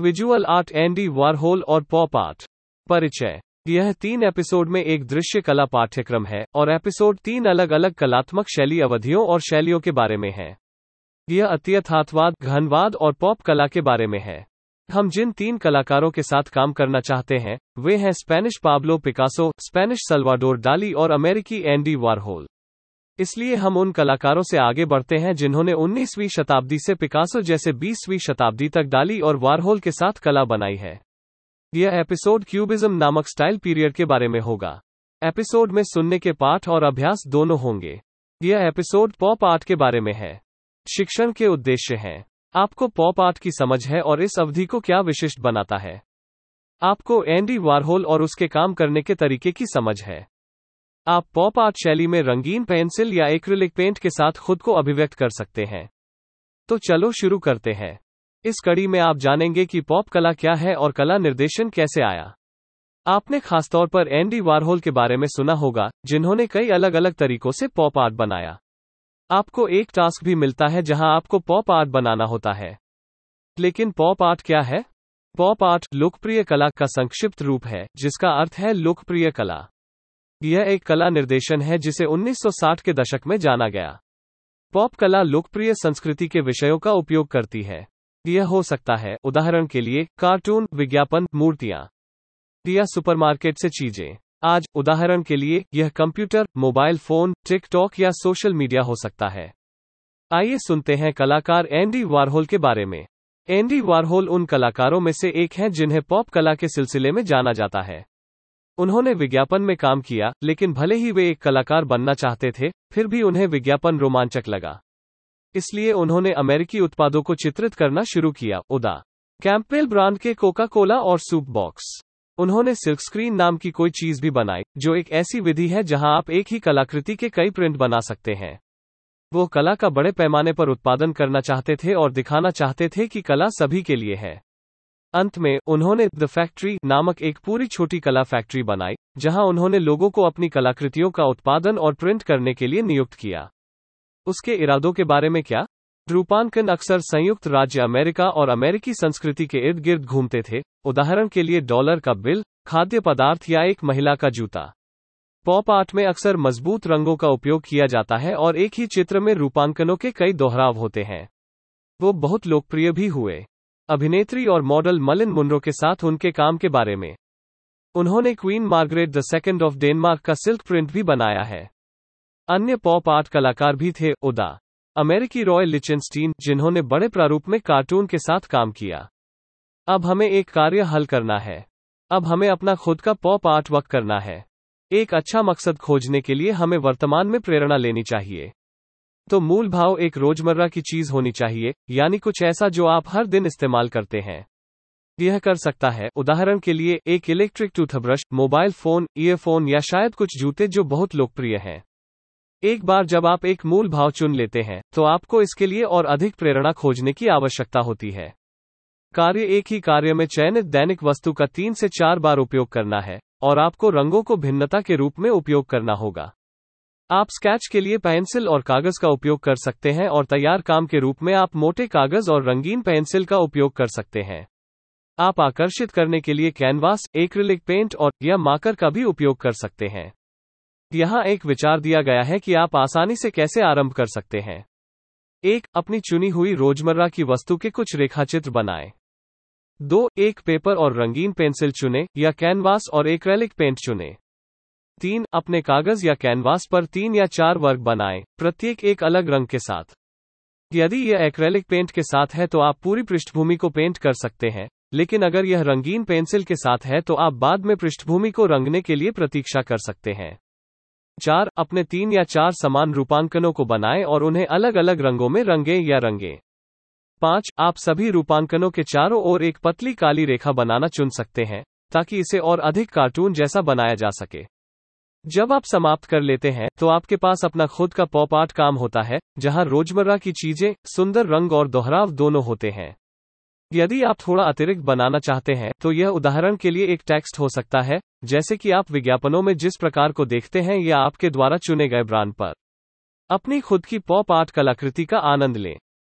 Visual art Andy Warhol और pop art परिचय. यह तीन एपिसोड में एक दृश्य कला पाठ्यक्रम है और एपिसोड तीन अलग अलग कलात्मक शैली अवधियों और शैलियों के बारे में है। यह अत्यथार्थवाद घनवाद और पॉप कला के बारे में है। हम जिन तीन कलाकारों के साथ काम करना चाहते हैं, वे हैं Spanish Pablo Picasso Spanish Salvador Dali और अमेरिकी एंडी वारहोल इसलिए हम उन कलाकारों से आगे बढ़ते हैं जिन्होंने 19वीं शताब्दी से पिकासो जैसे 20वीं शताब्दी तक डाली और वारहोल के साथ कला बनाई है। यह एपिसोड क्यूबिज्म नामक स्टाइल पीरियड के बारे में होगा। एपिसोड में सुनने के पाठ और अभ्यास दोनों होंगे। यह एपिसोड पॉप आर्ट के बारे में है। शिक्षण के उद्देश्य हैं। आपको पॉप आर्ट की समझ है और इस अवधि को क्या विशिष्ट बनाता है। आपको एंडी वारहोल और उसके काम करने के तरीके की समझ है। आप पॉप आर्ट शैली में रंगीन पेंसिल या एक्रिलिक पेंट के साथ खुद को अभिव्यक्त कर सकते हैं। तो चलो शुरू करते हैं। इस कड़ी में आप जानेंगे कि पॉप कला क्या है और कला निर्देशन कैसे आया। आपने खासतौर पर एंडी वारहोल के बारे में सुना होगा, जिन्होंने कई अलग अलग तरीकों से पॉप आर्ट बनाया। आपको एक टास्क भी मिलता है जहाँ आपको पॉप आर्ट बनाना होता है। लेकिन पॉप आर्ट क्या है? पॉप आर्ट लोकप्रिय कला का संक्षिप्त रूप है, जिसका अर्थ है लोकप्रिय कला। यह एक कला निर्देशन है जिसे 1960 के दशक में जाना गया। पॉप कला लोकप्रिय संस्कृति के विषयों का उपयोग करती है। यह हो सकता है, उदाहरण के लिए, कार्टून, विज्ञापन, मूर्तियाँ। या सुपरमार्केट से चीज़ें। आज, उदाहरण के लिए, यह कंप्यूटर, मोबाइल फ़ोन, टिकटॉक या सोशल मीडिया हो सकता है। आइए सुनते हैं कलाकार एंडी वारहोल के बारे में। एंडी वारहोल उन कलाकारों में से एक हैं जिन्हें पॉप कला के सिलसिले में जाना जाता है। उन्होंने विज्ञापन में काम किया, लेकिन भले ही वे एक कलाकार बनना चाहते थे, फिर भी उन्हें विज्ञापन रोमांचक लगा। इसलिए उन्होंने अमेरिकी उत्पादों को चित्रित करना शुरू किया। उदा। कैंपेल ब्रांड के कोका कोला और सूप बॉक्स। उन्होंने सिल्क स्क्रीन नाम की कोई चीज़ भी बनाई, जो एक ऐसी विधि है जहाँ आप एक ही कलाकृति के कई प्रिंट बना सकते हैं। वो कला का बड़े पैमाने पर उत्पादन करना चाहते थे और दिखाना चाहते थे कि कला सभी के लिए है। अंत में उन्होंने द फैक्ट्री नामक एक पूरी छोटी कला फैक्ट्री बनाई, जहाँ उन्होंने लोगों को अपनी कलाकृतियों का उत्पादन और प्रिंट करने के लिए नियुक्त किया। उसके इरादों के बारे में क्या? रूपांकन अक्सर संयुक्त राज्य अमेरिका और अमेरिकी संस्कृति के इर्द गिर्द घूमते थे। उदाहरण के लिए डॉलर का बिल, खाद्य पदार्थ या एक महिला का जूता। पॉप आर्ट में अक्सर मज़बूत रंगों का उपयोग किया जाता है और एक ही चित्र में रूपांकनों के कई दोहराव होते हैं। वो बहुत लोकप्रिय भी हुए। अभिनेत्री और मॉडल मलिन मुनरो के साथ उनके काम के बारे में। उन्होंने Queen Margrethe the second of Denmark का सिल्क प्रिंट भी बनाया है। अन्य पॉप आर्ट कलाकार भी थे उदा। अमेरिकी रॉय लिचनस्टीन जिन्होंने बड़े प्रारूप में कार्टून के साथ काम किया। अब हमें एक कार्य हल करना है। अब हमें अपना खुद का पॉप आर्ट वर्क करना है। एक अच्छा मकसद खोजने के लिए हमें वर्तमान में प्रेरणा लेनी चाहिए। तो मूल भाव एक रोज़मर्रा की चीज़ होनी चाहिए, यानी कुछ ऐसा जो आप हर दिन इस्तेमाल करते हैं। यह कर सकता है, उदाहरण के लिए, एक electric toothbrush mobile phone earphone या शायद कुछ जूते जो बहुत लोकप्रिय हैं। एक बार जब आप एक मूल भाव चुन लेते हैं तो आपको इसके लिए और अधिक प्रेरणा खोजने की आवश्यकता होती है। कार्य एक ही कार्य में चयनित दैनिक वस्तु का तीन से चार बार उपयोग करना है, और आपको रंगों को भिन्नता के रूप में उपयोग करना होगा। आप स्केच के लिए पेंसिल और कागज़ का उपयोग कर सकते हैं और तैयार काम के रूप में आप मोटे कागज़ और रंगीन पेंसिल का उपयोग कर सकते हैं। आप आकर्षित करने के लिए कैनवास एक्रिलिक पेंट और या माकर का भी उपयोग कर सकते हैं। यहाँ एक विचार दिया गया है कि आप आसानी से कैसे आरंभ कर सकते हैं। एक, अपनी चुनी हुई रोज़मर्रा की वस्तु के कुछ रेखाचित्र बनाएँ। दो, एक पेपर और रंगीन पेंसिल चुने या कैनवास और एक्रेलिक पेंट चुने। तीन, अपने कागज़ या कैनवास पर तीन या चार वर्ग बनाएँ, प्रत्येक एक अलग रंग के साथ। यदि यह एक्रेलिक पेंट के साथ है तो आप पूरी पृष्ठभूमि को पेंट कर सकते हैं, लेकिन अगर यह रंगीन पेंसिल के साथ है तो आप बाद में पृष्ठभूमि को रंगने के लिए प्रतीक्षा कर सकते हैं। चार, अपने तीन या चार समान रूपांकनों को बनाएँ और उन्हें अलग अलग रंगों में रंगे या रंगे। पाँच, आप सभी रूपांकनों के चारों ओर एक पतली काली रेखा बनाना चुन सकते हैं, ताकि इसे और अधिक कार्टून जैसा बनाया जा सके। जब आप समाप्त कर लेते हैं तो आपके पास अपना खुद का पॉप आर्ट काम होता है, जहाँ रोज़मर्रा की चीज़ें, सुंदर रंग और दोहराव दोनों होते हैं। यदि आप थोड़ा अतिरिक्त बनाना चाहते हैं तो यह उदाहरण के लिए एक टेक्स्ट हो सकता है, जैसे कि आप विज्ञापनों में जिस प्रकार को देखते हैं या आपके द्वारा चुने गए ब्रांड पर। अपनी खुद की पॉप आर्ट कलाकृति का आनंद लें।